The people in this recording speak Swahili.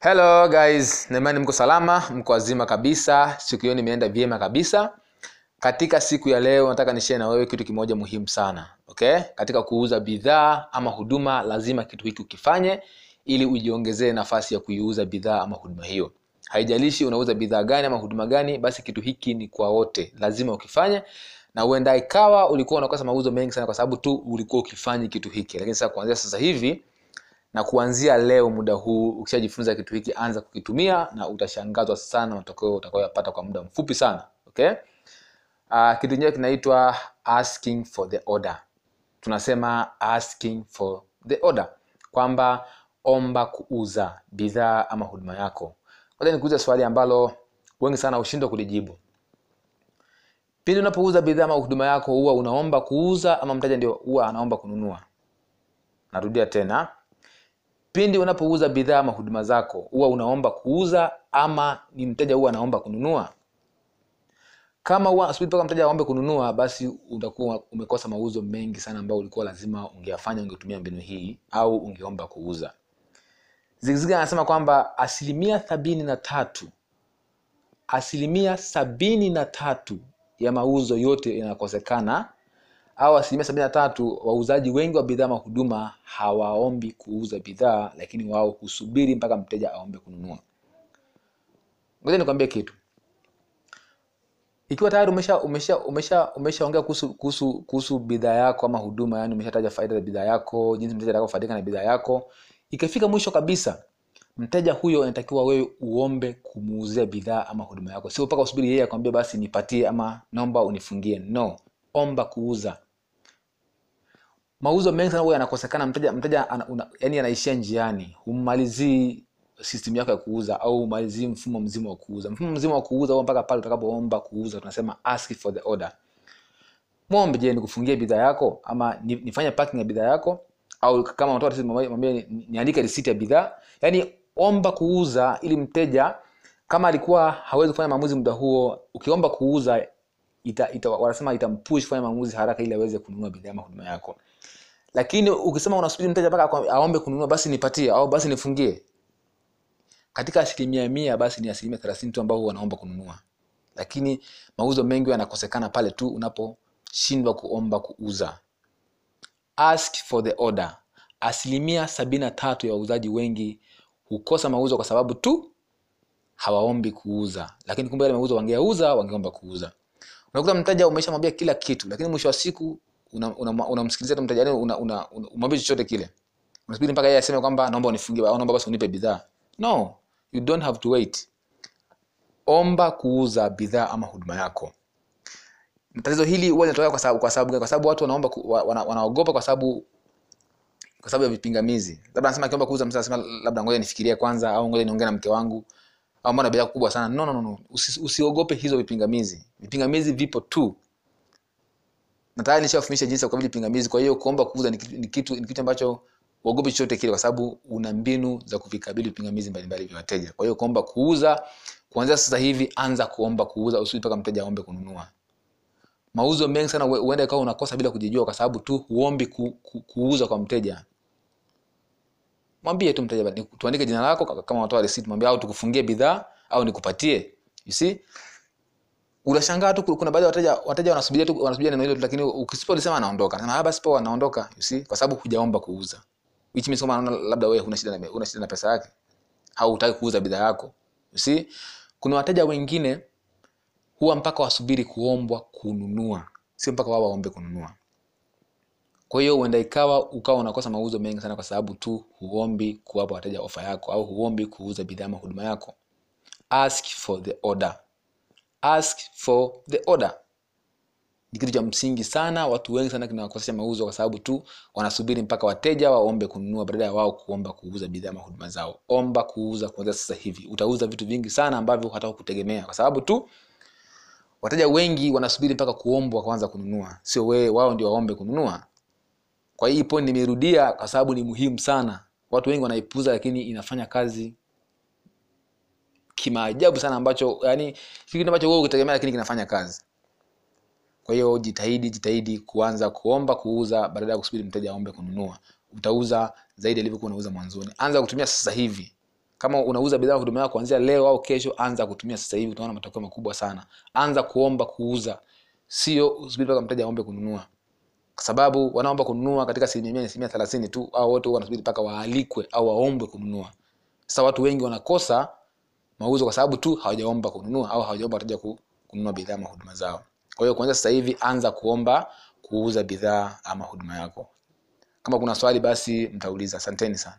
hello guys. Naimani mko salama mko wazima kabisa. Siku hiyo nimeenda vyema kabisa. Katika siku ya leo nataka nishare na wewe kitu kimoja muhimu sana okay? Katika kuuza bidhaa ama huduma lazima kitu hiki ukifanye ili ujiongezee nafasi ya kuiuza bidhaa ama huduma hiyo. Haijalishi unauza bidhaa gani ama huduma gani basi kitu hiki ni kwa wote. Lazima ukifanye. Na uenda ikawa ulikuwa unakosa mauzo mengi sana kwa sababu tu ulikuwa ukifanyi kitu hiki. Lakini sasa kuanzia sasa hivi na kuanzia leo muda huu ukishajifunza kitu hiki anza kukitumia na utashangazwa sana matokeo utakayoyapata kwa muda mfupi sana okay? Uh, kitu chenyewe kinaitwa asking for the order. Tunasema asking for the order. Kwamba omba kuuza bidhaa ama huduma yako. Ngoja nikuuza swali ambalo wengi sana hushindwa kulijibu. Pindi unapouza bidhaa ama huduma yako huwa unaomba kuuza ama mteja ndio huwa anaomba kununua? Narudia tena pindi unapouza bidhaa ama huduma zako huwa unaomba kuuza ama ni mteja huwa anaomba kununua? Kama huwa mpaka mteja aombe kununua basi utakuwa umekosa mauzo mengi sana ambayo ulikuwa lazima ungeyafanya ungetumia mbinu hii au ungeomba kuuza. Zigizigi anasema kwamba asilimia sabini na tatu asilimia sabini na tatu ya mauzo yote yanakosekana au asilimia sabini na tatu wauzaji wengi wa bidhaa mahuduma hawaombi kuuza bidhaa lakini wao husubiri mpaka mteja aombe kununua. Ngoja nikwambie kitu. Ikiwa tayari umesha umesha umesha umeshaongea kuhusu kuhusu kuhusu bidhaa yako ama huduma yani umeshataja faida za bidhaa yako jinsi mteja atakavyofaidika na bidhaa yako ikifika mwisho kabisa mteja huyo anatakiwa wewe uombe kumuuzia bidhaa ama huduma yako. Sio mpaka usubiri yeye akwambia basi nipatie ama naomba unifungie. No. Omba kuuza mauzo mengi sana huwa yanakosekana mteja mteja ana, una, yani anaishia njiani hummalizii system yako ya kuuza au humalizii mfumo mzima wa kuuza. Mfumo mzima wa kuuza huwa mpaka pale utakapoomba kuuza tunasema ask for the order. Mwombe je nikufungie bidhaa yako? Ama nifanye packing ya bidhaa yako? Au kama unatoa mwambie niandike risiti ya bidhaa. Yani omba kuuza ili mteja kama alikuwa hawezi kufanya maamuzi muda huo ukiomba kuuza ita, ita, wanasema itampush kufanya maamuzi haraka ili aweze kununua bidhaa ama huduma yako. Lakini ukisema unasubiri mteja mpaka aombe kununua basi nipatie au basi nifungie. Katika asilimia mia basi ni asilimia thelathini tu ambao wanaomba kununua. Lakini mauzo mengi yanakosekana pale tu unaposhindwa kuomba kuuza. Ask for the order. Asilimia sabini na tatu ya wauzaji wengi hukosa mauzo kwa sababu tu hawaombi kuuza. Lakini kumbe yale mauzo wangeyauza wangeomba kuuza unakuta mteja umeshamwambia kila kitu lakini mwisho wa siku unamsikiliza una, una una tu mteja yani una, una, una, umwambie chochote kile. Unasubiri mpaka yeye aseme kwamba naomba unifungie au naomba basi unipe bidhaa. No you don't have to wait. Omba kuuza bidhaa ama huduma yako. Tatizo hili huwa linatokea kwa sababu kwa sababu kwa sababu watu wanaomba wana, wanaogopa kwa sababu kwa sababu ya vipingamizi. Labda anasema akiomba kuuza mtu anasema labda ngoja nifikirie kwanza au ngoja niongee na mke wangu au mbona bidhaa kubwa sana. No, no, no, no. Usi, usiogope hizo vipingamizi vipingamizi vipo tu. Na tayari nishafundisha jinsi ya kukabili pingamizi kwa hiyo kuomba kuuza ni kitu, ni kitu, ambacho uogope chochote kile kwa sababu una mbinu za kuvikabili vipingamizi mbalimbali vya wateja. Kwa hiyo kuomba kuuza kuanzia sasa hivi anza kuomba kuuza usubiri mpaka mteja aombe kununua. Mauzo mengi sana hue- huenda ikawa unakosa bila kujijua kwa sababu tu huombi ku, ku, kuuza kwa mteja. Mwambie tu mteja tuandike jina lako kama unatoa receipt mwambie au tukufungie bidhaa au nikupatie. You see unashangaa tu kuna baadhi ya wateja wateja wanasubiria tu wanasubiria neno hilo lakini lakini ukisipolisema anaondoka. Anasema ah basi poa anaondoka you see kwa sababu hujaomba kuuza. Which means kama anaona labda wewe huna shida na una shida na pesa yake. Au hutaki kuuza bidhaa yako. You see kuna wateja wengine huwa mpaka wasubiri kuombwa kununua. Sio mpaka wao waombe kununua. Kwa hiyo huenda ikawa ukawa unakosa mauzo mengi sana kwa sababu tu huombi kuwapa wateja ofa yako au huombi kuuza bidhaa ama huduma yako. Ask for the order ask for the order. Ni kitu cha msingi sana watu wengi sana kinawakosesha mauzo kwa sababu tu wanasubiri mpaka wateja waombe kununua badala ya wao kuomba kuuza bidhaa ama huduma zao. Omba kuuza kuanzia sasa hivi. Utauza vitu vingi sana ambavyo hata kutegemea kwa sababu tu wateja wengi wanasubiri mpaka kuombwa kwanza kununua. Sio wewe wao ndio waombe kununua. Kwa hii point nimerudia kwa sababu ni muhimu sana. Watu wengi wanaipuza lakini inafanya kazi kimaajabu sana ambacho yani kitu ambacho wewe ukitegemea lakini kinafanya kazi. Kwa hiyo jitahidi jitahidi kuanza kuomba kuuza badala ya kusubiri mteja aombe kununua. Utauza zaidi alivyokuwa unauza mwanzoni. Anza kutumia sasa hivi. Kama unauza bidhaa huduma yako kuanzia leo au kesho anza kutumia sasa hivi utaona matokeo makubwa sana. Anza kuomba kuuza. Sio usubiri mpaka mteja aombe kununua. Kwa sababu wanaomba kununua katika asilimia mia asilimia thelathini tu au wote wanasubiri mpaka waalikwe au waombwe kununua. Sasa watu wengi wanakosa mauzo kwa sababu tu hawajaomba kununua au hawajaomba wateja kununua bidhaa ama huduma zao. Kwa hiyo kuanzia sasa hivi anza kuomba kuuza bidhaa ama huduma yako. Kama kuna swali basi mtauliza. Asanteni sana